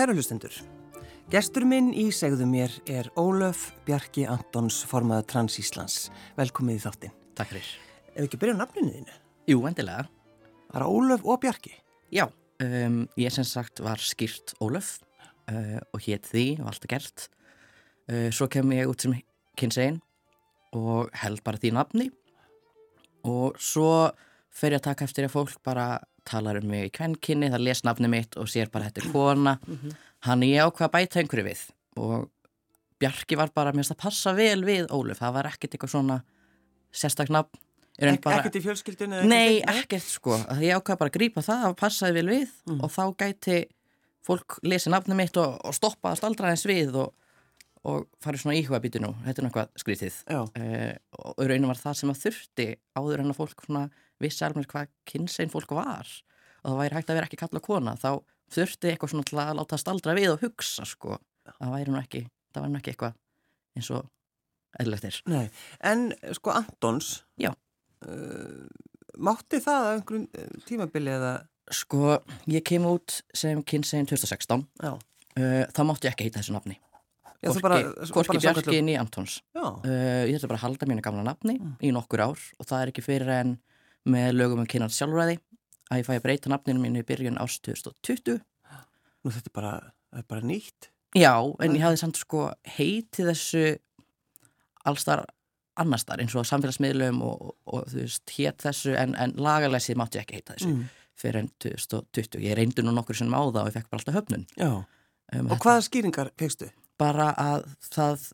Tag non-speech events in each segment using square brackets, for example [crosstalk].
Kæru hlustendur, gestur minn í segðu mér er Ólöf Bjarki Antons formaða Trans Íslands. Velkomið í þáttinn. Takk fyrir. Ef ekki byrja á nafninu þínu? Jú, endilega. Það er Ólöf og Bjarki? Já, um, ég sem sagt var skýrt Ólöf uh, og hétt því og allt er gert. Uh, svo kem ég út sem kynsegin og held bara því nafni og svo fer ég að taka eftir að fólk bara talar um mig í kvennkynni, það les nafni mitt og sér bara þetta er [clears throat] kona. Hann ég ákvað að bæta einhverju við og Bjarki var bara, mér finnst að passa vel við Ólöf, það var ekkert eitthvað svona sérstaknafn. Ek, bara... Ekkert í fjölskyldunni? Nei, ekkert sko. Ég ákvað bara að grípa það og passaði vel við mm. og þá gæti fólk lesi nafni mitt og, og stoppa að staldra eins við og, og farið svona íhuga býtu nú. Þetta er náttúrulega skrítið. Uh, og raunum var það sem að þurfti áður en að fólk vissi alveg hvað kynsein fólk var og það væri hægt að vera ekki kalla kona. Þá þurfti eitthvað svona til að láta staldra við og hugsa sko. Það væri nú ekki, það væri nú ekki eitthvað eins og eðlöftir. Nei, en sko Antons... Já Uh, mátti það að einhverjum uh, tímabili eða? Sko, ég kem út sem kynsegin 2016 uh, þá mátti ég ekki heita þessu nafni Já, Hvorki Bjarki í Antons uh, Ég ætla bara að halda mínu gamla nafni mm. í nokkur ár og það er ekki fyrir en með lögum um kynnans sjálfræði að ég fæ að breyta nafninu mínu í byrjun ást 2020 Nú þetta er bara, er bara nýtt Já, en ég hafði samt sko heiti þessu allstar annars þar eins og samfélagsmiðlum og, og, og þú veist, hétt þessu en, en lagalæsið mátti ekki heita þessu mm. fyrir enn 2020. Ég reyndi nú nokkur sem á það og ég fekk bara alltaf höfnun. Um, og hvaða skýringar fegstu? Bara að það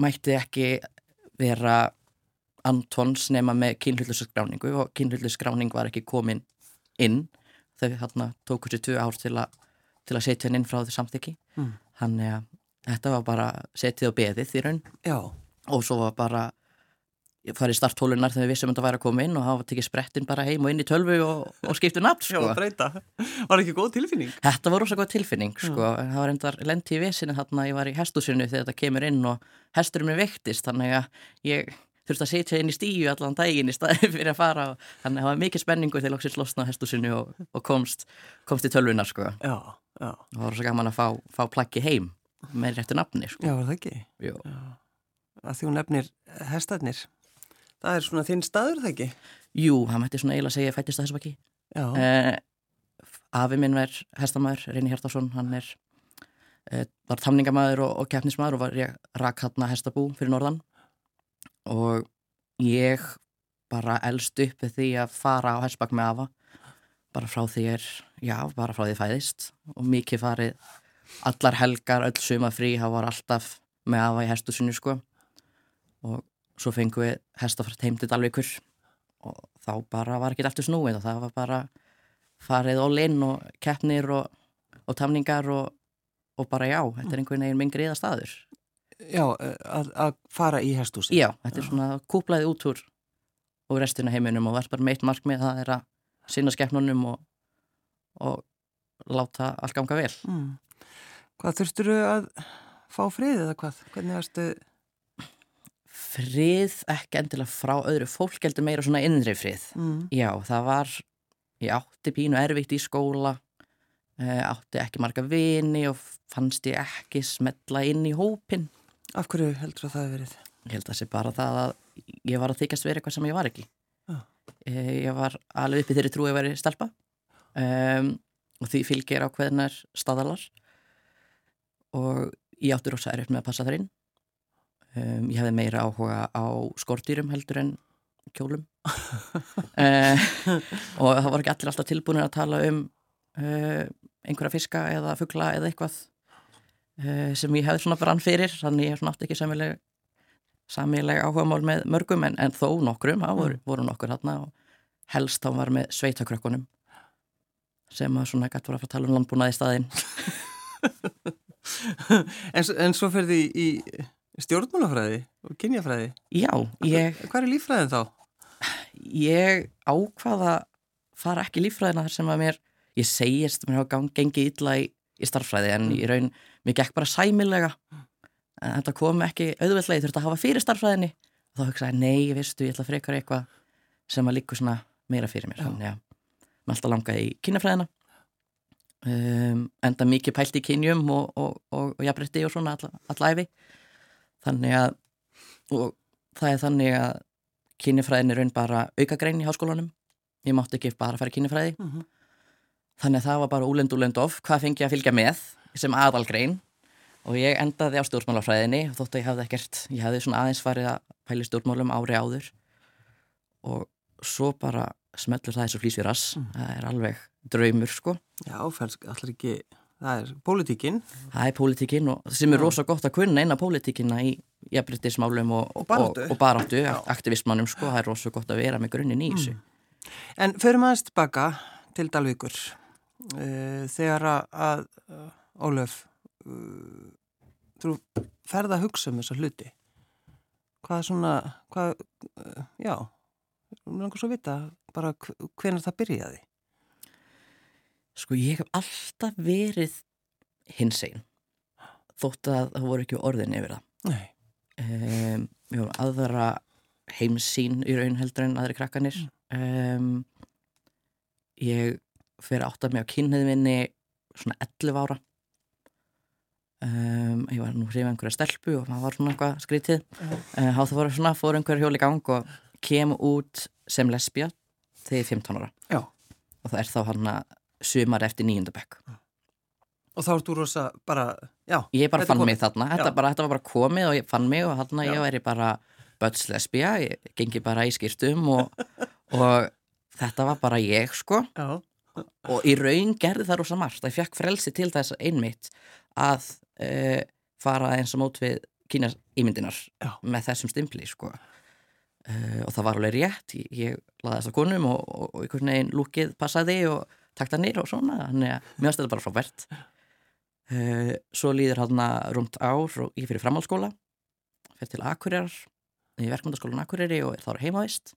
mætti ekki vera Antons nema með kynhulluskráningu og kynhulluskráning var ekki komin inn þau hérna tóku sér tvö ár til, a, til að setja henn inn frá því samþykki. Mm. Þannig að þetta var bara setið og beðið í raun. Já og svo var bara ég farið starthólunar þegar við vissum að það væri að koma inn og hafa tekið sprettin bara heim og inn í tölvu og, og skiptu nafn sko. Var ekki góð tilfinning? Þetta var rosa góð tilfinning sko. Það var endar lendi í vesinu þarna ég var í hestúsinu þegar þetta kemur inn og hesturum er vektist þannig að ég þurfti að setja inn í stíu allan daginn í staði [laughs] fyrir að fara og þannig að það var mikið spenningu þegar lóksins losna hestúsinu og, og komst, komst í tölvunar sko. Já, já. Það var rosa gaman að fá, fá plaggi heim með réttu nafni sko. Já, var það ekki? Já að því hún nefnir hestarnir. Það er svona þinn staður það ekki? Jú, hann mætti svona eiginlega segja fættist að þess að ekki. Eh, afi minn var hestamæður, Reyni Hjartarsson, hann er, eh, var tamningamæður og, og keppnismæður og var rak hann að hestabú fyrir norðan og ég bara elst upp við því að fara á hestbakk með afa. Bara frá því er, já, bara frá því fæðist. Og mikið farið allar helgar, öll suma frí, það var alltaf með afa í hestu sinu sko. Og svo fengum við hestafrætt heim til Dalvíkur. Og þá bara var ekki eftir snúið og það var bara farið all in og keppnir og, og tamningar og, og bara já, þetta er einhvern veginn minn greiða staður Já, að, að fara í hestúsi Já, þetta er svona kúplaði út úr og restina heiminum og verð bara meitt markmið það er að sinna skeppnunum og, og láta allt ganga vel mm. Hvað þurftur þú að fá frið eða hvað? Hvernig varstu frið ekki endilega frá öðru fólk heldur meira svona innri frið mm. já, það var ég átti pínu erfitt í skóla uh, átti ekki marga vini og fannst ég ekki smetla inn í hópin Af hverju heldur það að verið? Ég held að það sé bara það að ég var að þykast verið eitthvað sem ég var ekki. Ah. ég var alveg uppi þeirri trú að veri stelpa. Um, og því fylgir á hvernar staðalar. Og ég átti rosa erfitt með að passa þar inn. Um, ég hefði meira áhuga á skortýrum heldur en kjólum. Uh, [laughs] og það var ekki allir alltaf tilbúin að tala um uh, einhverja fiska eða fuggla eða eitthvað sem ég hefði svona brann fyrir þannig ég hef svona átt ekki samilega samilega áhuga mál með mörgum en, en þó nokkrum, það voru, voru nokkur hérna og helst þá var með sveitakrökkunum sem að svona gætt voru að fara að tala um landbúnaði staðinn [laughs] en, en svo fer því í Stjórnmálafræði og kynjafræði? Já, ég... Hvað er lífræðin þá? Ég ákvaða fara ekki lífræðina þar sem að mér, ég segist mér hafa gengið illa í, í starffræði en mm. í raun, mér gekk bara sæmilega. En þetta kom ekki auðveldlega, ég þurfti að hafa fyrir starffræðinni og þá hugsaði, nei, veistu, ég ætla að frekar eitthvað sem að líka svona meira fyrir mér, þannig að maður alltaf langaði í kynjafræðina. Um, enda mikið pælt í kynjum og, og, og, og jafnrætti og svona alla, alla æfi þannig að og það er þannig að kynjafræðin er raun bara aukagrein í háskólanum. Ég mátti ekki bara fara kynjafræði. Mm -hmm. Þannig að það var bara úlend úlend of hvað fengi ég að fylgja með sem aðalgrein og ég endaði á stjórnmálafræðinni þótt að ég hafði ekkert, ég hafði svona aðeins farið að pæli stjórnmálum ári áður og svo bara smellur það eins og flýs við rass það er alveg draumur sko Já, fælsk, allir ekki, það er pólitíkin. það er pólitíkin og sem er Já. rosa gott að kunna eina pólitíkina í jafnbryttismálum og, Og baráttu. og, og baráttu Já. aktivistmannum sko, það er rosa gott að vera með grunninn í þessu En förum aðeins tilbaka til Dalvíkur. Uh, þegar að, að uh, Ólöf, uh, þú ferð að hugsa um þessa hluti. Hvað svona, hvað, já, mér langar svo að vita bara hvenar það byrjaði. Sko ég hef alltaf verið hinsegin þótt að það voru ekki orðin yfir það. Nei. Um, ég var aðra heimsýn í raun heldur en aðri krakkanir. Um, ég fer átt að mig á kynniðvinni svona 11 ára. Um, ég var nú hrifið einhverja stelpu og maður var svona eitthvað skrítið. Uh, þá það voru svona, fór einhver hjól í gang og kem út sem lesbja þegar ég er 15 ára. Já. Og það er þá hann að sumar eftir nýjundabekk. Og þá ertu rosa bara, já. Ég bara fann komið. mig þarna, þetta, bara, þetta var bara komið og ég fann mig og þarna Já. ég væri bara bötslesbja, ég gengi bara í skýrtum og, [laughs] og þetta var bara ég sko Já. Og í raun gerði það rosa margt, ég fekk frelsi til þess einmitt að uh, fara eins og mót við kynast ímyndinar Já. með þessum stimpli sko. Uh, og það var alveg rétt, ég, ég laði þess að konum og, og, og einhvern veginn lúkið passaði og takta nýr og svona. Þannig að mér þetta bara frábært. Uh, svo líður hann rúmt ár og ég fyrir framhaldsskóla fyrir til Akureyrar í verkmyndaskólan Akureyri og er þar heimavist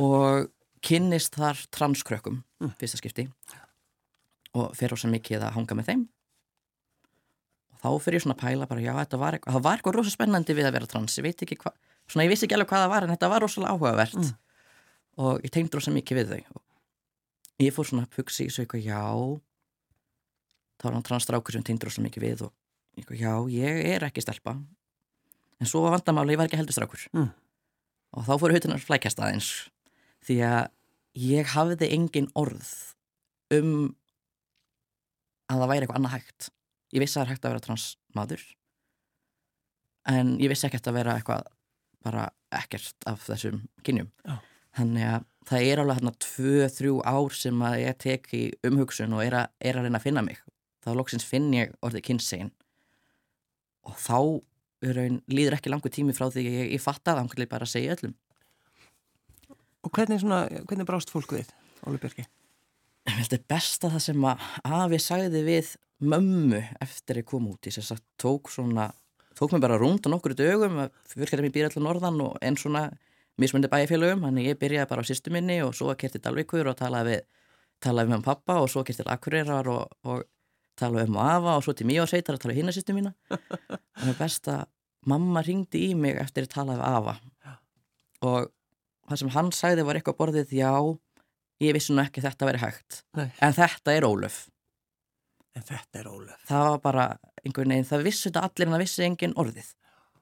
og kynnist þar transkrökkum Mm. fyrsta skipti og fer ósa mikið að hanga með þeim og þá fyrir ég svona að pæla bara já, þetta var eitthvað, það var eitthvað rosa spennandi við að vera trans, ég veit ekki hvað svona ég vissi ekki alveg hvað það var en þetta var rosalega áhugavert Mm. og ég tengd rosa mikið við þau og ég fór svona að hugsa í þessu eitthvað já þá var hann transstrákur sem tengd rosa mikið við og eitthvað já, ég er ekki stelpa en svo var vandamáli, ég var ekki heldur strákur Mm. og þá fóru hautunar flækjast aðeins því að ég hafði engin orð um að það væri eitthvað annað hægt. Ég vissi að það er hægt að vera transmaður en ég vissi ekkert að vera eitthvað bara ekkert af þessum kynjum. Já. þannig að það er alveg hérna tvö, þrjú ár sem að ég tek í umhugsun og er að, er að reyna að finna mig. Þá loksins finn ég orðið kynsegin. Og þá raun, líður ekki langur tími frá því að ég, ég fatta það, hann bara að segja öllum Og hvernig svona, hvernig brást fólk við, Óli Björki? Ég held að besta það sem að afi sagði við mömmu eftir ég kom út í þess að tók svona tók mér bara rúnd á nokkru dögum fyrkjæri mér býr allir norðan og en svona mismundi bæjarfélögum, þannig ég byrjaði bara á sýstu minni og svo kerti Dalvíkur og talaði við talaði við með pappa og svo kerti Akureyrar og, og talaði um afa og svo til Míosveitar [laughs] að tala við hinna sýstu mína. Og það best að mamma ringdi í mig eftir að talaði við afa. Og það sem hann sagði var eitthvað borðið já, ég vissi nú ekki að þetta veri hægt Nei. en þetta er Ólöf En þetta er Ólöf. það var bara einhvern veginn, það vissi þetta allir en það vissi engin orðið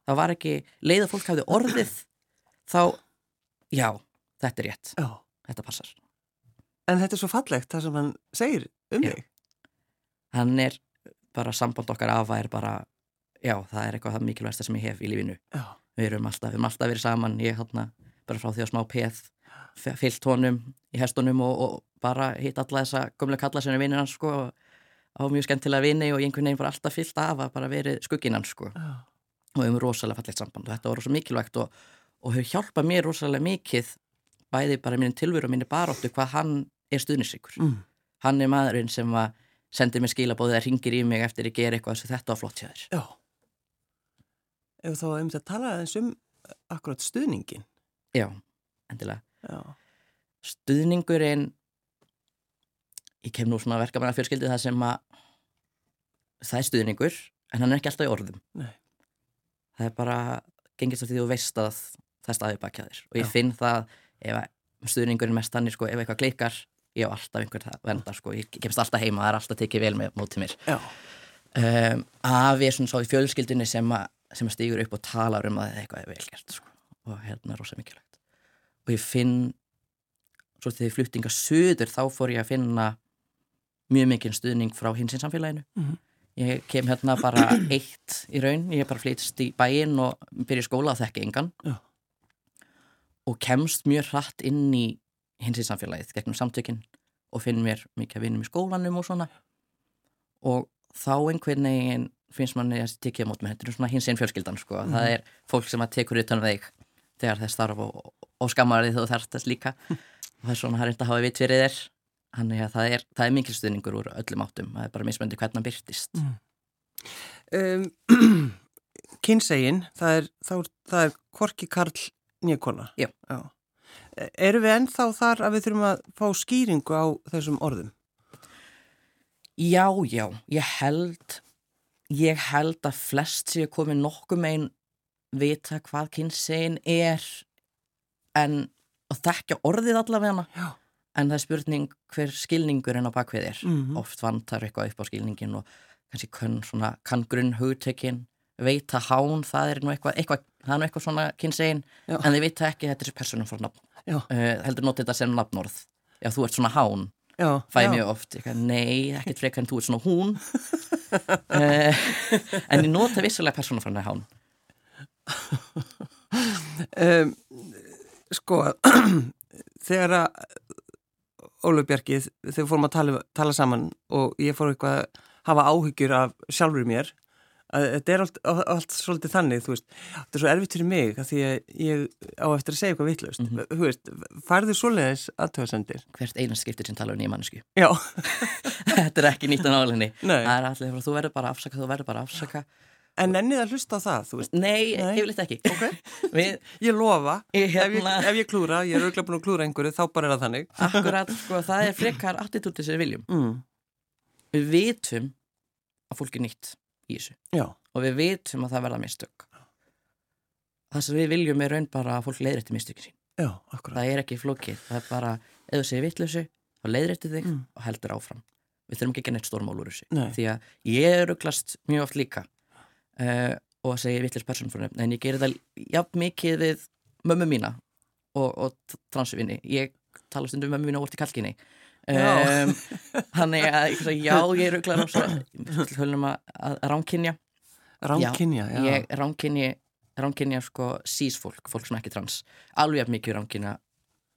það var ekki, leið að fólk hafði orðið þá, já þetta er rétt, Já. þetta passar En þetta er svo fallegt það sem hann segir um Já. þig. hann er bara samband okkar afa er bara já, það er eitthvað það mikilvægsta sem ég hef í lífinu Já. við erum alltaf, við erum alltaf verið saman ég hann bara frá því að smá peð fyllt honum í hestunum og, og bara hitt alla þessa gömlega kalla sem er vinnir hans sko og á mjög skemmtilega vinni og einhvern veginn bara alltaf fyllt af að bara verið skugginn hans sko Já. og við um rosalega fallegt samband og þetta var rosa mikilvægt og, og hefur hjálpað mér rosalega mikið bæði bara í mínum tilveru og minni baróttu hvað hann er stuðnisíkur Mm. hann er maðurinn sem að sendir mér skilabóðið að ringir í mig eftir að gera eitthvað sem þetta var flott hjá þér Já. Ef þá einmitt að tala aðeins um akkurat stuðningin. Já, endilega Já. stuðningurinn ég kem nú svona að verka með að fjölskyldu það sem að það er stuðningur en hann er ekki alltaf í orðum Nei. það er bara gengist af því þú veist að það er staðið bakjaðir og ég Já. finn það ef að stuðningurinn mest þannig sko ef eitthvað klikkar ég hef alltaf einhver vendar sko, ég kemst alltaf heima, það er alltaf tekið vel með mótið mér Já. um, Afi er svona svo í fjölskyldunni sem að, sem að stígur upp og talar um að eitthvað er velgert sko, og hérna er rosa mikilvægt. Og ég finn svo þegar ég fluttinga söður þá fór ég að finna mjög mikið stuðning frá hinsins samfélaginu. Mhm. ég kem hérna bara eitt í raun, ég bara flytst í bæinn og byrja skóla að þekka engan. Já. og kemst mjög hratt inn í hinsins samfélagið gegnum samtökin og finn mér mikið að vinum í skólanum og svona. Og þá einhvern veginn finnst manni að tekja mót með þetta er svona hins einn fjölskyldan sko. það er fólk sem að tekur utan um þig þegar þess þarf og, og, og skammar því þú þarft þess líka. [laughs] Og það er svona að reynda að hafa vit fyrir þér. Þannig að það er, það er mikil stuðningur úr öllum áttum, það er bara mismöndi hvernig hann byrtist Um, [clears throat] kynsegin, það er, það er, er Korki Karl Nýjakona. Já. Eru við ennþá þar að við þurfum að fá skýringu á þessum orðum? Já, já, ég held ég held að flest séu komið nokkuð megin vita hvað kynsegin er en að þekka orðið allavega hana. En það er spurning hver skilningur en á bakvið er Mhm. oft vantar eitthvað upp á skilningin og kannski kann, svona, kann grunn hugtökin veita hán, það er nú eitthvað, eitthvað það er nú eitthvað svona kynsegin en þið vita ekki þetta er personum frá nafn uh, heldur notið þetta sem nafnorð. Já, þú ert svona hán. Já. fæ já. mjög oft, eitthvað, nei, ekkert frekar en þú ert svona hún. Uh, [laughs] en ég nota vissulega persónu frá hán Um, sko, [clears throat] þegar að Ólaf Bjarkið, þegar fórum að tala, tala saman og ég fór eitthvað að hafa áhyggjur af sjálfur mér að þetta er allt, allt svolítið þannig, þú veist, þetta er svo erfitt fyrir mig að því að ég á eftir að segja eitthvað vitlaust, Mhm. þú veist, færðu svoleiðis aðtöðasendir? hvert einast skiptir sem tala um nýja mannesku Já, [laughs] þetta er ekki nýtt á nálinni Nei. það er allir, þú verður bara að afsaka, þú verður bara að afsaka en ennið að hlusta á það, þú veist, nei, Nei. yfirleitt ekki. Ok, [laughs] við, ég lofa, Ég ef, ég, hérna- ef ég klúra, ég er auðvitað búin að klúra einhverju, þá bara er það þannig. akkurat, sko, það er frekar attitúti sem við viljum. Mm. við vitum að fólk er nýtt í þessu. Já, og við vitum að það verða mistök. Það sem við viljum er raun bara að fólk leiðrætti mistökin sín. Já, akkurat. það er ekki flókið, það er bara ef þú segir vitlausu, þá leiðrætti þig Mm. og heldur áfram. Við þurfum ekki að gera neitt stórmál úr þessu. Nei. því að ég ruglast mjög oft líka uh, og að segja frá nefn en ég gerir það jafn mikið við mömmu mína og, og transvinni ég tala stundum um mömmu mína úr til kalkinni Já. um, [laughs] þannig að eitthvað, já, ég ruglar á svo höfum að, að ránkinja Rámkynja, já. ég ránkinja ránkinja sko sísfólk, fólk sem ekki trans alveg jafn mikið ránkinja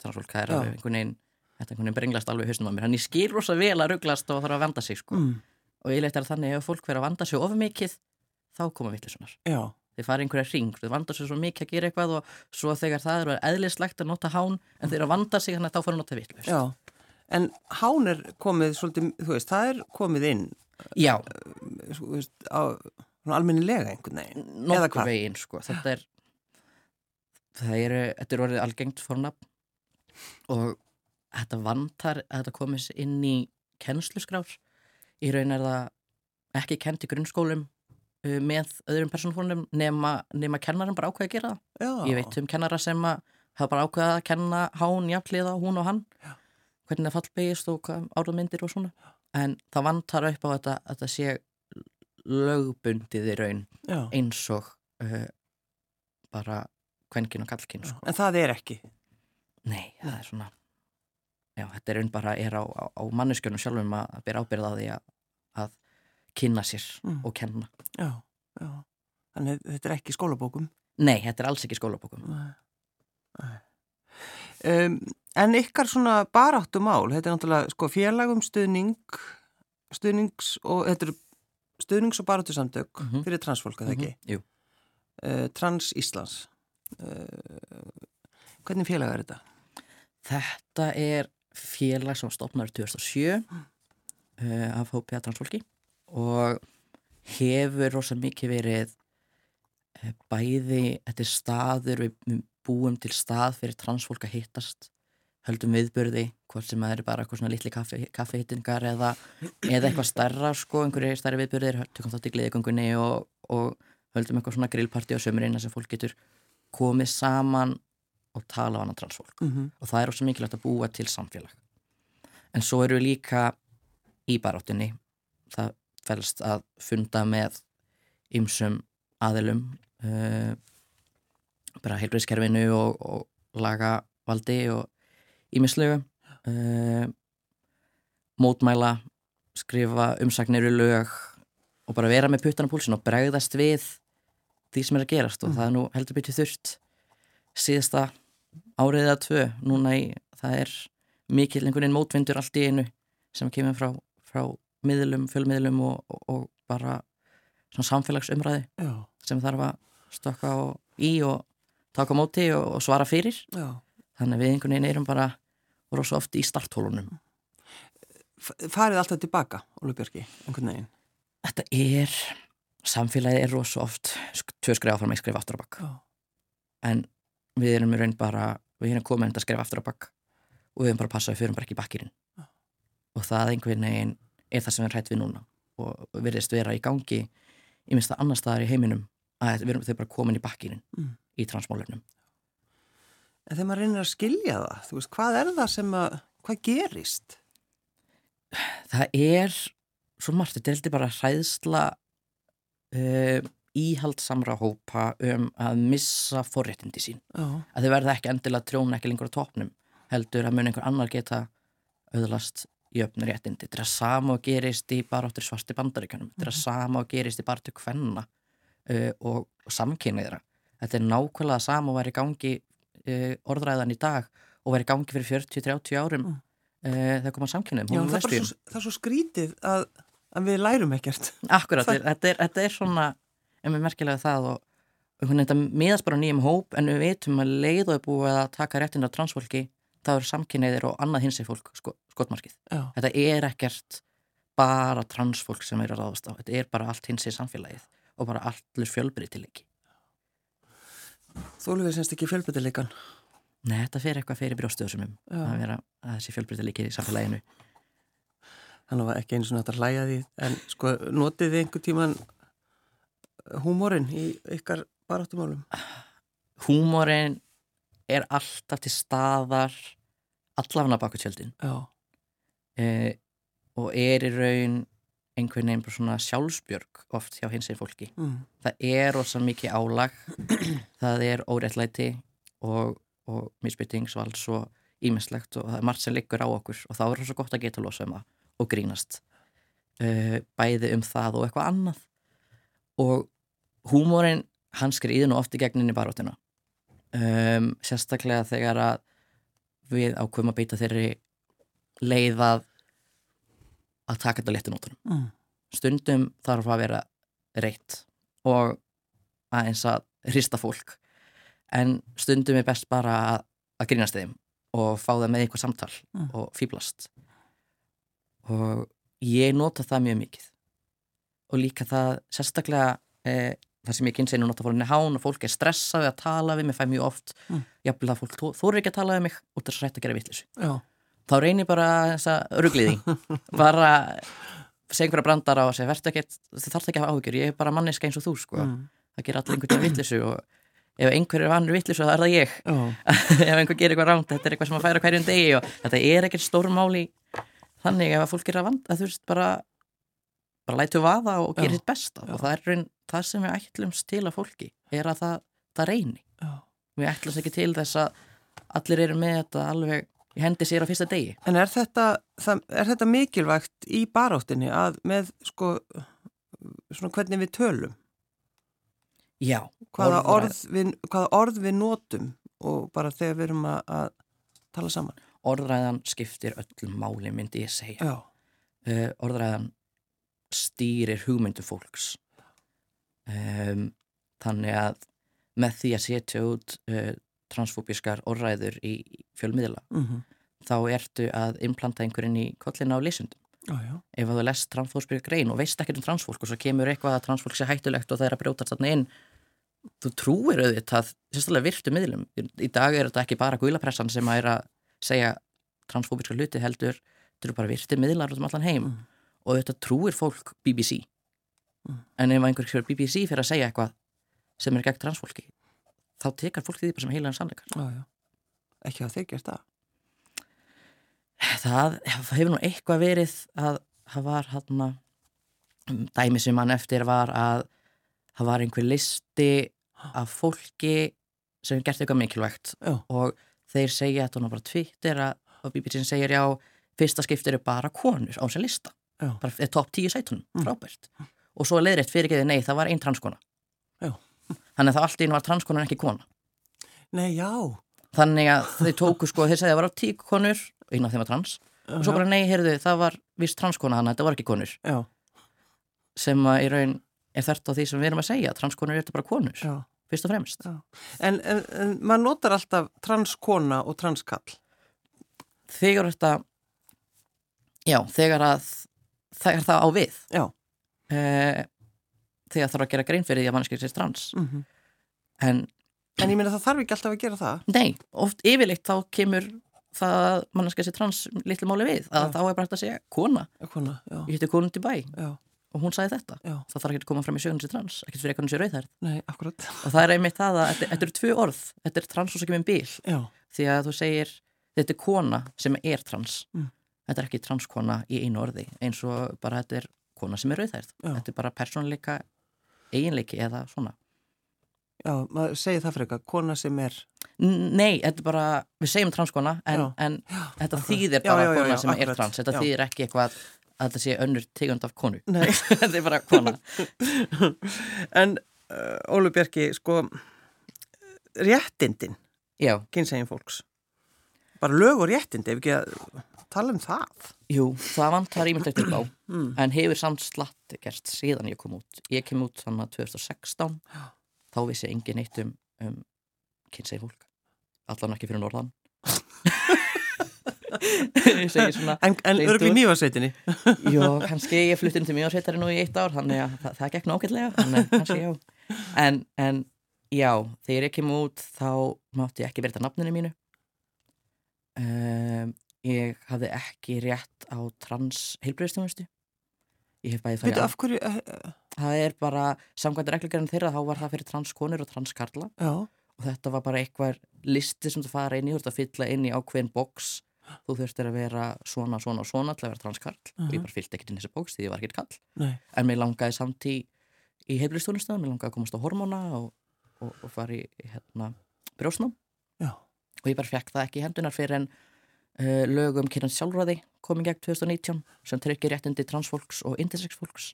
transfólk, það er Já. alveg einhvern veginn þetta einhvern veginn brenglast alveg hausnum á mér hann ég skil rosa vel að ruglast og þarf að vanda sig sko. Mm, og ég leitt er þannig ef fólk verður að vanda sig of mikið þá koma vittlisunar já, þeir fara einhverja hring, þeir vanda sig svo mikið að gera eitthvað og svo þegar það eru eðlislegt að nota hán en þeir eru að vanda sig þannig að þá fara að nota vittlust já. En hán er komið svolítið, þú veist, það er komið inn, já, þú veist, á svona almennilega einhvern veginn. Hvað? veginn sko. þetta er það eru, þetta er orðið algengt fornafn og þetta vantar að þetta komist inn í kennsluskrár í raun er það ekki kent í grunnskólum með öðrum persónfórnum nema, nema kennarin bara ákveði að gera það Já. ég veit um kennara sem að hafa bara ákveðið að kenna hán jafnliða hún og hann Já. hvernig það fallbegist og áraðmyndir og svona en það vantar upp á þetta að þetta sé lögbundið í raun Já. eins og uh, bara kvenkinn og kallkinn sko. En það er ekki. nei, það er svona já, þetta er raun bara er á, á, á manneskjörnum sjálfum að, að bera ábyrða á því að, að kynna sér Mm. og kenna Já, já. Þannig þetta er ekki skólabókum. nei, þetta er alls ekki skólabókum Nei. Nei. Um, en ykkar svona baráttu mál, þetta er náttúrulega sko félagum stuðning, stuðnings og þetta eru stuðnings og baráttu samtök Mhm. fyrir transfólk, að það ekki? Mhm, jú. Uh, Trans Íslands. Uh, hvernig félag er þetta? Þetta er félag sem stopnaður 2007 uh, af hópi að transfólki og hefur rosa mikið verið uh, bæði, þetta er staður, við, búum til stað fyrir transfólk að hittast höldum viðbörði, hvort sem það eru bara eitthvað svona litli kaffi, kaffihittingar eða, eða eitthvað starra sko, einhverju starri viðbörðir, tökum þátt í gleðigöngunni og, og höldum eitthvað svona grillparti á sömurinn sem fólk getur komið saman og tala á annan transfólk. Mm -hmm. og það er ósað mikilvægt að búa til samfélag. En svo eru við líka í baráttunni. Það fælst að funda með ymsum aðilum uh, bara heilbriðskerfinu og, og laga valdi og ímislegu uh, mótmæla skrifa umsagnir í lög og bara vera með puttan á púlsin og bregðast við því sem er að gerast. Og Mm. það er nú heldur byrju þurft síðasta árið eða tvö. Núna í, það er mikil einhvern veginn mótvindur allt í einu sem kemur frá, frá miðlum, fjölmiðlum og, og, bara svona samfélagsumræði Já, sem þarf að stökka í og taka móti og, og svara fyrir já. þannig að við einhvern veginn erum bara svo oft í starthólunum Farið alltaf tilbaka, Ólu Björki, einhvern veginn. Þetta er, samfélagið er rosa oft tvö skrifa áfram, eitt skrifa aftur á bakk Já. en við erum í raun bara við erum komin að skrifa aftur á bakk og við erum bara að passa að við fyrir bara ekki bakkirinn Já. og það einhvern veginn er það sem við hrætt við núna og virðist vera í gangi í minnst að annar staðar í heiminum að við erum þau bara komin í bakkirinn Mm. í transmálunum En þegar maður reynir að skilja það, þú veist, hvað er það sem að, hvað gerist? það er svo margt, þetta er heldur bara hræðsla uh, íhaldsamra hópa um að missa forréttindi sín Já, að þau verða ekki endilega trjóna ekki lengur á topnum heldur að mun einhver annar geta auðlast jöfnur réttindi. Þetta er að sama og gerist í baráttur svarti bandaríkjunum. Þetta er að sama og gerist í baráttur kvenna uh, og, og samkynniðra þetta er nákvæmlega sama og væri gangi uh, orðræðan í dag og væri gangi fyrir 40-30 árum Mm. uh, þegar koma samkynniðum Já það, er svo, það er svo skrítið að, að við lærum ekkert. Akkurat, þetta er, þetta er svona um merkilega það og einhvern veginn þetta miðast bara á nýjum hóp en við veitum að leið og er búið að taka réttin af transfólki þá eru samkynniðir og annað hinsið fólk sko, skotmarkið. Já, Þetta er ekkert bara transfólk sem er að ráðast á. Þetta er bara allt hinsið samfélagið og bara allur fjölbreytileiki. þú lefið semst ekki fjölbyrtileikan. Nei, þetta fer eitthvað fyrir brjóstuðsumum Já. að vera að þessi fjölbreytileiki í samfélaginu. Þannig var ekki eins og náttúrulega hlæja því, en sko notið þið einhver tíman húmórin í ykkar baráttumálum? Húmórin er alltaf til staðar allafna baku tjöldin. Eh, og er í raun einhvern veginn svona sjálfsbjörg oft hjá hins einn fólki. mm. Það er rosa mikið álag, [clears throat] það er óréttlæti og, og misbyttingsvald svo ímislegt og það er margt sem liggur á okkur og þá er það svo gott að geta losa um það og grínast uh, bæði um það og eitthvað annað og húmórin hann skriði nú oft í gegninni baróttina um, sérstaklega þegar að við ákveðum að beita þeirri leið að að taka þetta léttu nótunum Mm. stundum þarf að vera reitt og aðeins að hrista fólk en stundum er best bara að, að grínast þeim og fá það með einhver samtal Mm. og fýblast og ég nota það mjög mikið og líka það sérstaklega eh, það sem ég kynns einu nota fórinni hán og fólk er stressað við að tala við mig, fæ mjög oft Mm. jafnvel að fólk þó- þorir ekki að tala við mig út af þess að rætt að gera vitleysu. Já, þá reynir bara þess að rugliði [laughs] bara segja einhverja brandara og segja verður ekkert, þið þarf ekki að hafa áhyggjur ég er bara manneska eins og þú sko. Mm. það gerir allir einhvern veginn vittlisu og ef einhver er vanur vittlisu þá er það ég. [laughs] Ef einhver gerir eitthvað ránt, þetta er eitthvað sem að færa hverjum degi og þetta er ekkert stórmáli þannig ef að fólk er að vanda þú veist bara bara lætu vaða og gerir hitt besta og það er raun, það sem við ætlumst til að fólki er að það, það reyni já. við ætlumst ekki til þess að allir eru með þetta alveg í hendi sér á fyrsta degi En er þetta, það, er þetta mikilvægt í baráttinni að með sko svona hvernig við tölum? já, Hvaða orð, við, hvaða orð við notum og bara þegar við erum að, að tala saman? orðræðan skiptir öllum máli myndi ég segja uh, orðræðan stýrir hugmyndu fólks um, þannig að með því að setja út uh, transfóbískar orðræður í fjölmiðla mm þá ertu að implanta einhverjum í kollina á lesundum já, ef þú lest transfóbískar grein og veist ekkert um transfólk og svo kemur eitthvað að transfólk sé hættulegt og það er að brjótast þarna inn þú trúir auðvitað sérstaklega virtu miðlum. Í dag er þetta ekki bara guðlapressan sem að er að segja transfóbíska hluti heldur þetta eru bara virti miðlar út um allan heim. Mm. og þetta trúir fólk BBC. En ef einhver fyrir BBC fyrir að segja eitthvað sem er gegn transfólki þá tekar fólk því bara sem heilan sannleikar já, já. Ekki að þeir gert það. Það hefur nú eitthvað verið að það var hann dæmi sem hann eftir var að það var einhver listi af fólki sem gert eitthvað mikilvægt Já. og þeir segja að hún bara tvittir að BBC segir já, fyrsta skiptir er bara konur á þessi lista bara er topp tíu sætunum, Mm. frábært og svo leiðrætt fyrirgeði, nei, það var einn transkona Já. þannig að það allt í einu var transkona en ekki kona Nei, já. þannig að þeir tóku sko, þeir segja að það var á tíu konur einn af þeim var trans og svo bara nei, heyrðu, það var vist transkona þannig að þetta var ekki konur Já, sem að í raun er þert á því sem við erum að segja transkonur eru bara konur, já. fyrst og fremst já. En, en, en maður notar alltaf transkona og transkall. þegar þetta já, þegar að þegar það á við Já. E, þegar þarf að gera grein fyrir því að mannskið sér trans. Mm en En ég meina það þarf ekki alltaf að gera það. nei, oft yfirleitt þá kemur það að mannskið sér trans litlu máli við, að Já. þá er bara hægt að segja kona, Kona, já, ég hitti konund í bæ já, og hún sagði þetta, já. það þarf ekki að koma fram í sögunu sér trans, ekkert fyrir eitthvað sér rauðhærð. Nei, akkurat. og það er einmitt það að þetta, eru tvö orð. Þetta er trans og svo kemur bíl Já, því að þú segir þetta er kona sem er trans. Mm. þetta er ekki transkona í einu orði eins og bara þetta er kona sem er rauðhærð Já. þetta er bara persónleika eiginleiki eða svona já, maður segir það frekar, kona sem er. Nei, þetta er bara, við segjum transkona en, Já. en þetta akkurat. þýðir Já, bara já, já, kona já, sem er akkurat. trans þetta Já. þýðir ekki eitthvað að þetta sé önnur tegund af konu Nei. [laughs] þetta er bara kona [laughs] en uh, Ólu Bjarki, sko, réttindin, Já, kynsegin fólks. Bara lög og réttindi, ef ekki að tala um það. jú, það vantar ímyndilegt upp á [clears throat] Mm. en hefur samt slatt gerst síðan ég kom út ég kem út þannig að 2016 þá vissi engin eitt um, um kynsegi fólk allan ekki fyrir norðan [laughs] svona En, en Reyndu. örgli mývarsveitinni. [laughs] Jó, kannski ég flutti inn til mjögarsveitari nú í eitt ár þannig að það, það gekk nákvæmlega en, en já, þegar ég kem út þá mátti ég ekki verið að nafninu mínu um, ég hafði ekki rétt á trans heilbreyðstjónustu ég hef bæði Veitu, farið af hverju, uh, það er bara, samkvæmt reglugjörn þeirra þá var það fyrir transkonur og transkarla. Já, og þetta var bara eitthvað listi sem þú fara inn í, þú ert að fylla inn í ákveðin boks þú þurftir að vera svona, svona og svona til að vera transkarl. Og ég Mhm. bara fylgdi ekkert inn í þessi bóks því ég var ekkert kall nei, en mér langaði samt í, í heilbríðstónustöðum, mér langaði að komast á hormóna og, og, og fara í hérna, brjósnám já, og ég bara fekk það ekki hendunar fyrir en uh, lögum kynans sjálfræði komið gegn 2019 sem tryggir réttindi transfólks og intersex fólks.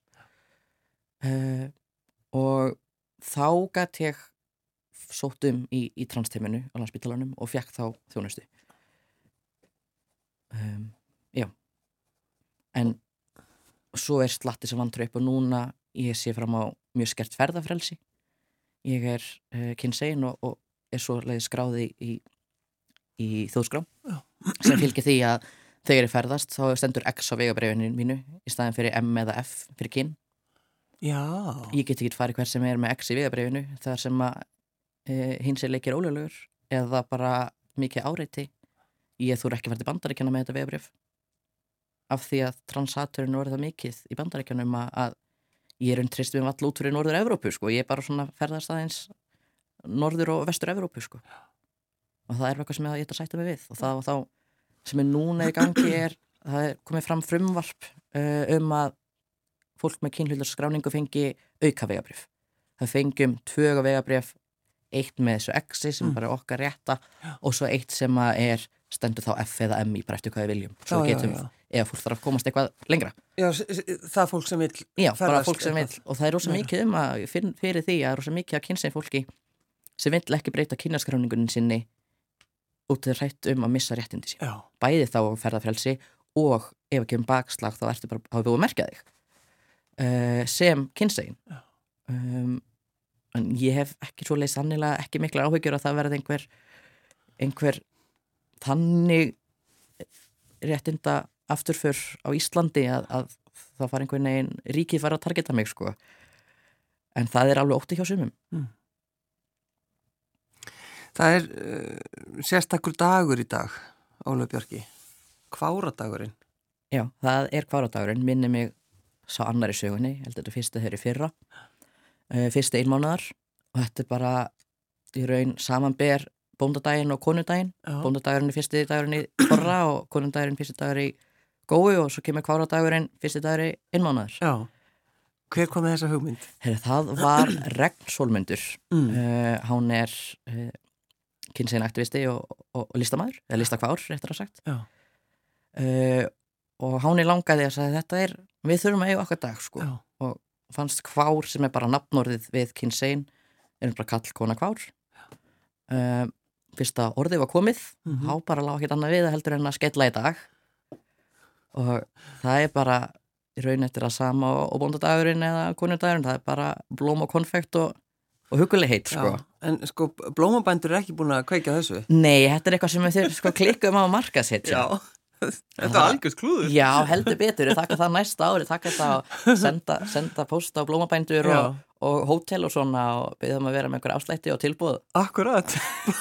Uh, og þá gætt ég sótt um í, í transteiminu á landsbytalanum og fekk þá þjónustu. Um, já. En svo er slatti sem vantur upp og núna ég sé fram á mjög skert ferðafrelsi. Ég er uh, kynsegin og, og er svo leiði skráði í, í þjóðskrá Já. sem fylgir því að þegar ég ferðast þá stendur X á vegabrefinu mínu í staðin fyrir M eða F fyrir kyn. Já, ég get ekki farið hver sem er með X í vegabrefinu þar sem að e, hins er leikir ólöglegur eða bara mikið áreiti. Ég þúr ekki til bandaríkjana með þetta vegabref af því að transaturinn voru það mikið í bandaríkjanum að, ég er untrist við vall út fyrir norður Evrópu sko, ég er bara svona ferðast aðeins norður og vestur Evrópu sko og það er eitthvað sem ég ætti að sætta mig við. Og það var þá sem er núna í gangi er það er komið fram frumvarp uh, um að fólk með kynhjöldarskráningu fengi auka vegabrif það fengjum tvöga vegabrif eitt með þessu exi sem Mm. bara er okkar rétta og svo eitt sem er stendur þá F eða M í bara eftir hvað við viljum. Svo já, já, getum, já. ef fólk þarf að komast eitthvað lengra. Já, það fólk sem vil Já, bara fólk sem vil og það er rosa mikið um að fyrir, því að er rosa mikið að kynsegin fólki sem vill ekki breyta kynjaskráningunin sinni út til hrætt um að missa réttindi sín. Já, bæði þá um ferðarfrelsi og ef ekki um bakslag þá ertu bara hafa búið að merkja þig uh, sem kynsegin. Um, en ég hef ekki svo leið sannilega ekki mikla áhyggjur að það verði einhver einhver þannig réttinda afturför á Íslandi að, að það fara einhvern veginn ríkið fara að targeta mig sko. En það er alveg ótti hjá sumum það er uh, sérstakur dagur í dag Ólu Bjarki Kváradagurinn Já, það er kvaradagurinn, minni mig sá annar í sögunni, ég held að þetta er fyrsta þeirri fyrra, uh, fyrsta einmánaðar og þetta er bara í raun samanber bóndadaginn og konudaginn Já. bóndadagurinn er fyrsti dagurinn í borra og konudagurinn fyrsti dagur í gói og svo kemur kváradagurinn fyrsti dagur í innmánaður Já. Hver kom með þessa hugmynd? Heri, það var Regnsólmundur Mm. uh, hann er kynsegin aktivisti og, og, og listamæður eða listakvár, réttar að sagt uh, og er langaði að segja þetta er, við þurfum að eiga okkar dag sko. Já. og fannst kvár sem er bara nafnorðið við kynsegin er bara kall kona kvár. Uh, fyrst að orðið var komið. Mhm. þá bara lág ekkert annað við að heldur en að skella í dag. Og það er bara í raun eftir að sama og bóndadagurinn eða konundagurinn, það er bara blóm og konfekt og, og hugulegheit sko. Já. En sko, blómabændur er ekki búin að kveika þessu? Nei, þetta er eitthvað sem við sko klikkum á að marka sitt [laughs] Þetta er algjörst klúður. Já, heldur betur, við þakka það næsta ári þakka það að senda, senda posta á blómabændur Já. og, og hótel og svona og byggðum að vera með einhver afslætti og tilbúð Akkurat.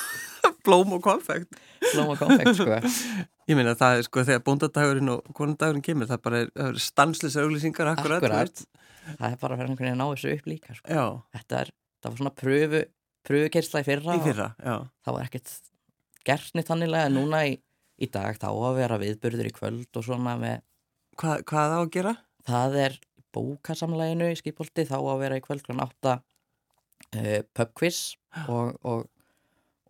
[laughs] Blóm og konfekt. blóm og konfekt sko. Ég meina það er sko þegar bóndadagurinn og konundagurinn kemur það bara er, er stanslisar auglýsingar akkurat. Akkurat. það er bara að vera einhvern veginn að ná þessu upp líka sko. Já, þetta er, það var svona pröfu pröfukersla í fyrra í fyrra, það var ekkert gert nýtt hannilega en núna í, í dag þá að vera viðburður í kvöld og svona með Hva, hvað á að gera? það er bókasamleginu í skipolti þá að vera í kvöld kl. 8 uh, pubquiz og, og,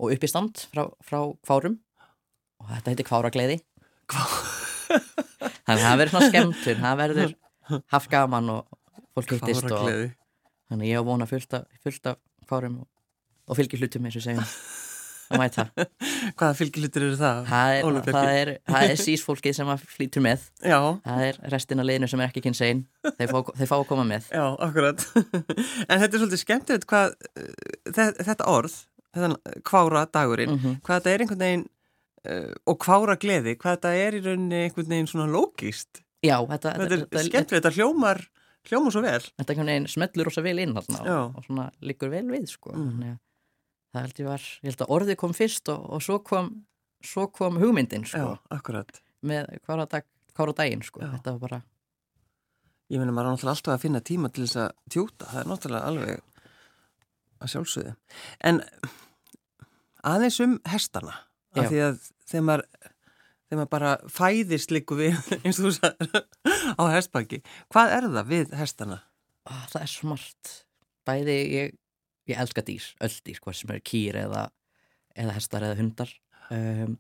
og uppistand frá, frá kvárum og þetta heitir kváragleiði þannig að það verður svona skemmtur það verður [laughs] haft gaman og fólk hittist og. Þannig ég á vona fullt af, fullt af kvárum og, og fylgir hlutum eins og segjum. Að mæta. [laughs] Hvaða fylgilítur eru það? það er, það er, það er sísfólkið sem að flýtur með. Já, það er restin af liðinu sem er ekki kynsegin. Þeir, fá- þeir fá að koma með. Já, akkurat. [laughs] en þetta er svolítið skemmtilegt hvað þe- þetta orð, þetta kvára dagurinn, mm hvað þetta er einhvern veginn uh, og kvára gleði, hvað þetta er í rauninni einhvern veginn svona lógist. já, þetta, Þetta er skemmtilegt, þetta hljómar, hljómar svo vel. þetta einhvern veginn smellur rosa vel inn þarna og, og svona liggur vel við sko. Mm. Það held ég var, ég held að orðið kom fyrst og, og svo kom svo kom hugmyndin sko, Já, með hvaða dag, hvaða daginn sko. Þetta var bara, Ég meina, maður er náttúrulega alltaf að finna tíma til þess að tjúta, það er náttúrulega alveg að sjálfsögðu. En aðeins um hestana, af því að þegar maður, þegar maður bara fæðist líku við, [laughs] eins og þú sagði, á hestbaki, hvað er það við hestana? á, það er svo margt bæði, ég, ég elska dýr öll dýr, hvað sem eru kýr eða eða hestar eða hundar um,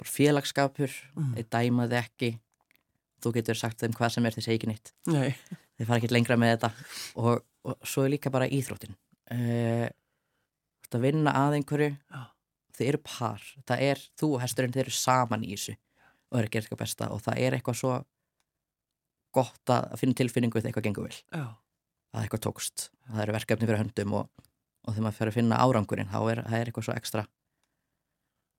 bara félagskapur Mm. þeir dæmaði ekki þú getur sagt þeim hvað sem er þeir segi ekki neitt Nei. þeir fara ekki lengra með þetta og, og svo er líka bara íþróttin uh, að vinna að einhverju Já. Þeir eru par, það er þú og hesturinn þeir eru saman í þessu. Og það er að gera eitthvað besta. Og það er eitthvað svo gott að finna tilfinningu þegar eitthvað gengur vel. Já. að eitthvað tókst, það eru verkefni fyrir höndum og, og þegar maður fyrir að finna árangurinn þá er, er eitthvað svo ekstra.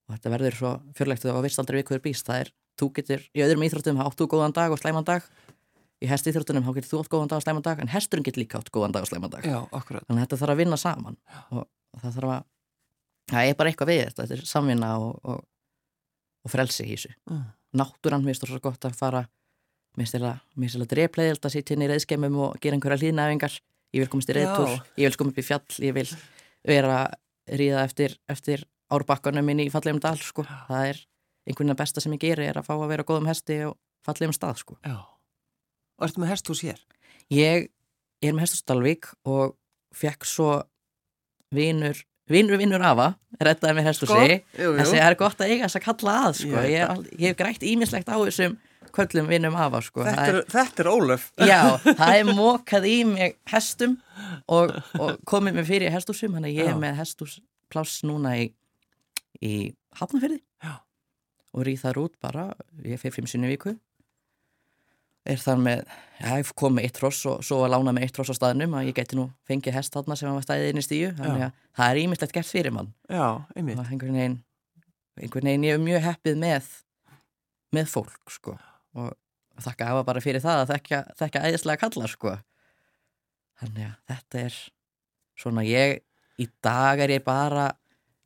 Og þetta verður svo fjörlegt og vist aldrei við hverju býst, það er, þú getur í öðrum íþróttum átt þú góðan dag og slæman dag. Í hestíþróttunum þá getur þú átt góðan dag og slæman dag en hesturinn getur líka átt góðan dag og slæman dag. Já, þannig að þetta þarf að vinna saman. Og það þarf að það er bara eitthvað við þetta, þetta er samvinna og, og, og frelsi í þessu Mm. náttúran, mér það svo gott að fara mér finnst það drepleiðild að sitja inn í reyðskemum og gera einhverja hlýðnæfingar ég vil komast í reyðtúr, ég vil koma upp í fjall ég vil vera ríða eftir, eftir árbakkanum inn í fallegum dal sko. það er einhvern veginn besta sem ég geri er að fá að vera góðum hesti og fallegum stað sko. Og ertu með hesthús hér? ég er með hestus Dalvík og fekk svo vinur vinur vinur afa, rettaði með hestusi Sko, jú. þessi er gott að eiga þess að kalla að sko. Ég ég, það. hef al- ég hef grætt ímislegt á þessum köllum vinnum afa sko. Þetta Það er, þetta er Ólöf. Já, [laughs] það er mókað í mig hestum og, og komið mér fyrir hestúsum, þannig að ég er með hestúspláss núna í, í Hafnafyrði Já. og ríð þar út bara, ég fyrir fimm sinni viku er þar með já, ég kom með eitt hross og svo að lána með eitt hross á staðnum að ég geti nú fengið hest þarna sem var stæðið inn í stíu. Þannig að það er ímislegt gert fyrir mann. Já, einmitt. og einhvern veginn einhvern veginn ég er mjög heppið með með fólk sko. Og þakka afa bara fyrir það að þekka, þekka æðislega kalla sko. Þannig að þetta er svona ég í dag er ég bara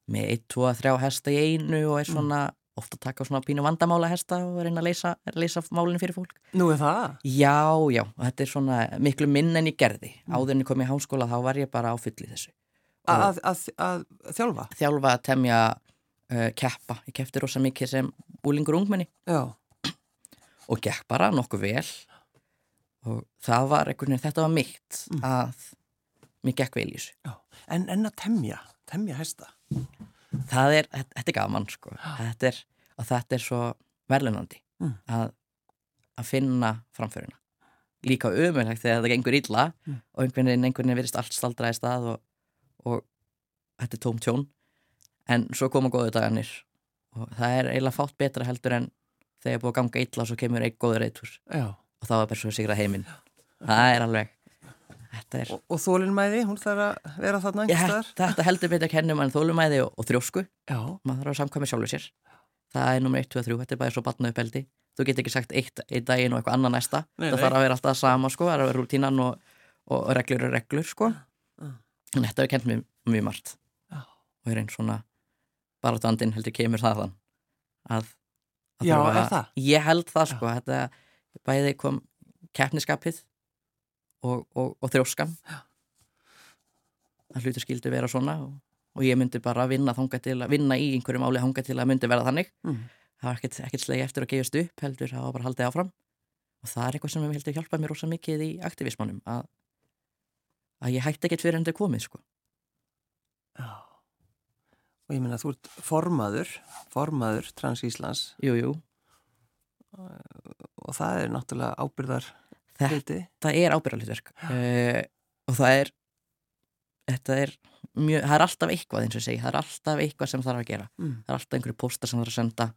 með 1, 2, 3 hesta í einu og er svona ofta taka svona pínu vandamála hesta og reyna að leysa, leysa málinn fyrir fólk Nú er það? já, já, þetta er svona miklu minn en ég gerði áður en ég kom í háskóla þá var ég bara á fulli þessu Að, að, að þjálfa? þjálfa að temja uh, keppa, ég keppti rosa mikið sem úlingur ungmenni Já, og gekk bara nokkuð vel og það var einhvern veginn, þetta var mitt Mm. að mér gekk vel í þessu já. En, en að temja, temja hesta. Það er, þetta er gaman sko. Þetta er, og þetta er svo verðlunandi Mm. að, að finna framförina. Líka umöðlegt þegar það gengur illa Mm. og einhvern veginn, einhvern veginn virðist allt staldraði stað og, og þetta er tóm tjón. En svo koma góðu dagarnir og það er eiginlega fátt betra heldur en þegar búið að ganga illa og svo kemur einn góður reytur og það var bara svo sigrað heiminn. Það er alveg er Og, og þólinnmæði, hún þarf að vera þarna Ég, einhvers staðar. þetta heldur betur að kenna mann þólumæði og, og þrjósku Já, maður þarf að samkvæmi sjálfur sér það er nummer 1, 2, 3, þetta er bara svo batna uppeldi þú getur ekki sagt eitt, eitt daginn og eitthvað annað næsta Nei, það nei. þarf að vera alltaf það sama sko, það þarf að vera rútínan og, og, reglur og reglur sko Mm. en þetta hefur kent mér mjög margt Já. og er einn svona baratandinn heldur kemur þaðan að, að Já, er að- það? ég held það sko, þetta bæði kom keppniskapið og, og, og þrjóskan að hluti skildi vera svona og, og ég myndi bara vinna til að vinna í einhverjum áli hanga til að myndi verða þannig. Mm. það var ekkert, ekkert slegi eftir að gefast upp heldur, var bara haldið áfram. Og það er eitthvað sem heldur hjálpa mér rosa mikið í aktivismannum að, að ég hætti ekkert fyrir er komið sko. Og ég meina, þú ert formaður, formaður Trans Íslands jú, jú, og það er náttúrulega ábyrðar þetta er ábyrðalítverk uh, og það er þetta er mjög, það er alltaf eitthvað eins og segi, það er alltaf eitthvað sem þarf að gera. Mm. það er alltaf einhverju póstar sem þarf að senda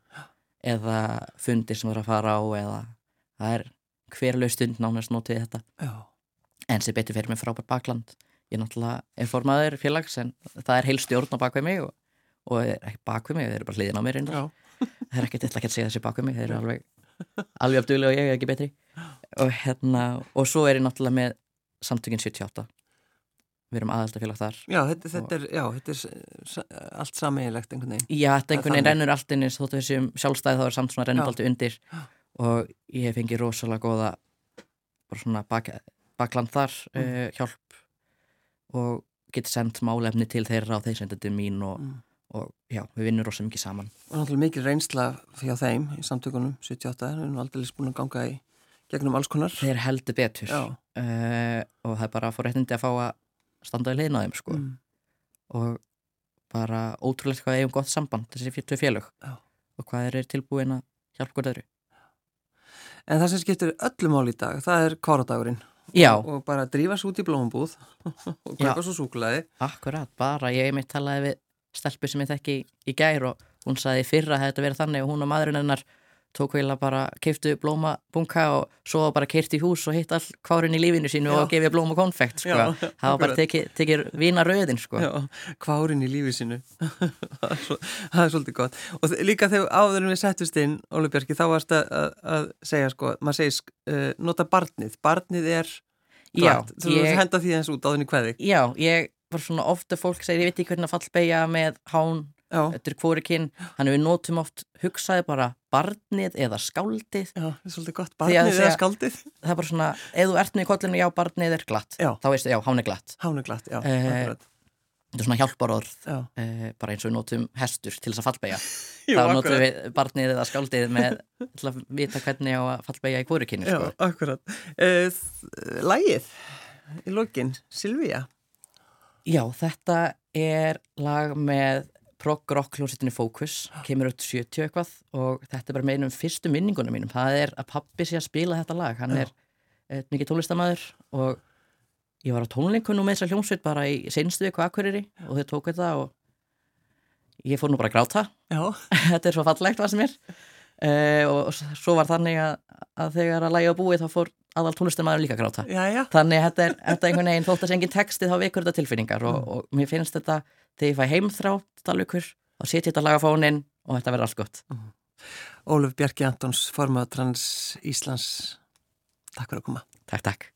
eða fundir sem þarf að fara á eða það er hverlau stund nánast nótið þetta. Já, en sem betur fyrir mig frábær bakland. Ég náttúrulega er formaður félags en það er heil stjórn á bakvið mig og, og er ekki bakvið mig, þeir eru bara hliðin á mér það er ekkert eitthvað að segja þessi bakvið mig þeir eru alveg alveg afduglega og ég er ekki betri. Og hérna, og svo er ég náttúrulega með samtökin 78 við erum aðaldafélag þar. Já, þetta, þetta er, já, þetta er allt sameiginlegt einhvern veginn. Já, þetta einhvern veginn rennur allt inn þóttu þessum sjálfstæði þá er samt svona alltaf undir. Og ég hef fengið rosalega góða bara svona bak, bakland þar Mm. uh, hjálp. Og geti sendt málefni til þeirra og þeir senda til mín og, Mm. Og já, við vinnum rosa mikið saman Og náttúrulega mikil reynsla hjá þeim í samtökunum 78, við erum aldrei búin að ganga í gegnum alls konar. þeir heldur betur uh, og það er bara réttindi að fá að standa í liðna þeim sko Mm. og bara ótrúlegt hvað eigum gott samband þessi fyrir tvö félög Já. og hvað eru tilbúin að hjálpa hvort öðru En það sem skiptir öllum mál í dag, það er kvaradagurinn. Já, Og bara drífa svo út í blómabúð [laughs] og Já. kaupa svo súkulæði. Akkurat, bara ég mitt talaði við stelpu sem ég þekki í gær og hún saði fyrra að þetta verið þannig og hún og maðurinn hennar tók veila bara keiftu blómabunka og svo bara keirt í hús og hitt all kvárin í lífinu sínu Já. og gefið blóm og konfekt sko. Já, það var bara tekið teki vina röðin sko. Já, kvárin í lífi sínu [laughs] það, er svo, það er svolítið gott og líka þegar áður en við settust inn Óli Björki, þá varst að, að, að segja sko, maður segir uh, nota barnið barnið er Já, glatt þú ég- henda því eins út en í kveði Já, ég var svona ofta fólk segir ég veit ekki hvernig að fallbeigja með hán já, þetta er hvorikinn, þannig við notum oft hugsaði bara barnið eða skáldið. Já, það er svolítið gott barnið eða skaldið það er bara svona, ef þú ert með í kollinu já, barnið er glatt, Já. þá veistu, já, hán er glatt. Hán er glatt, já, Eh, akkurat. þetta er svona hjálparorð já, eh, bara eins og við notum hestur til þess að fallbeigja [laughs] Jú, þá notum akkurat. við barnið eða skáldið með til að vita hvernig á að fallbeigja í hvorukinni já, sko. uh, Lægið í lokin, Silvíja já, þetta er lag með prog rock hljómsveitinni Focus kemur út 70 eitthvað og þetta er bara með einum fyrstu minningunum mínum. Það er að pappi sé að spila þetta lag. Hann Já. er eh, mikið tónlistamæður og ég var á tónleikunum með þessa hljómsveit bara í seinstu viku akkuriri og þau tók þetta og ég fór nú bara að gráta. [laughs] Þetta er svo fallegt var sem er uh, og svo var þannig að, að þegar að lægi á búið þá fór aðal tónlistamæður líka gráta. Já, já. Þannig þetta er, þetta er einhvern veginn [laughs] þótt að sé engin texti þá vekur þetta tilfinningar og, og mér finnst þetta þegar ég fæ heimþrá talvíkur þá setja þetta lag á fónin og þetta verður allt gott. Óluf Bjarki Antons, formað Trans Íslands. Takk fyrir að koma. Takk, takk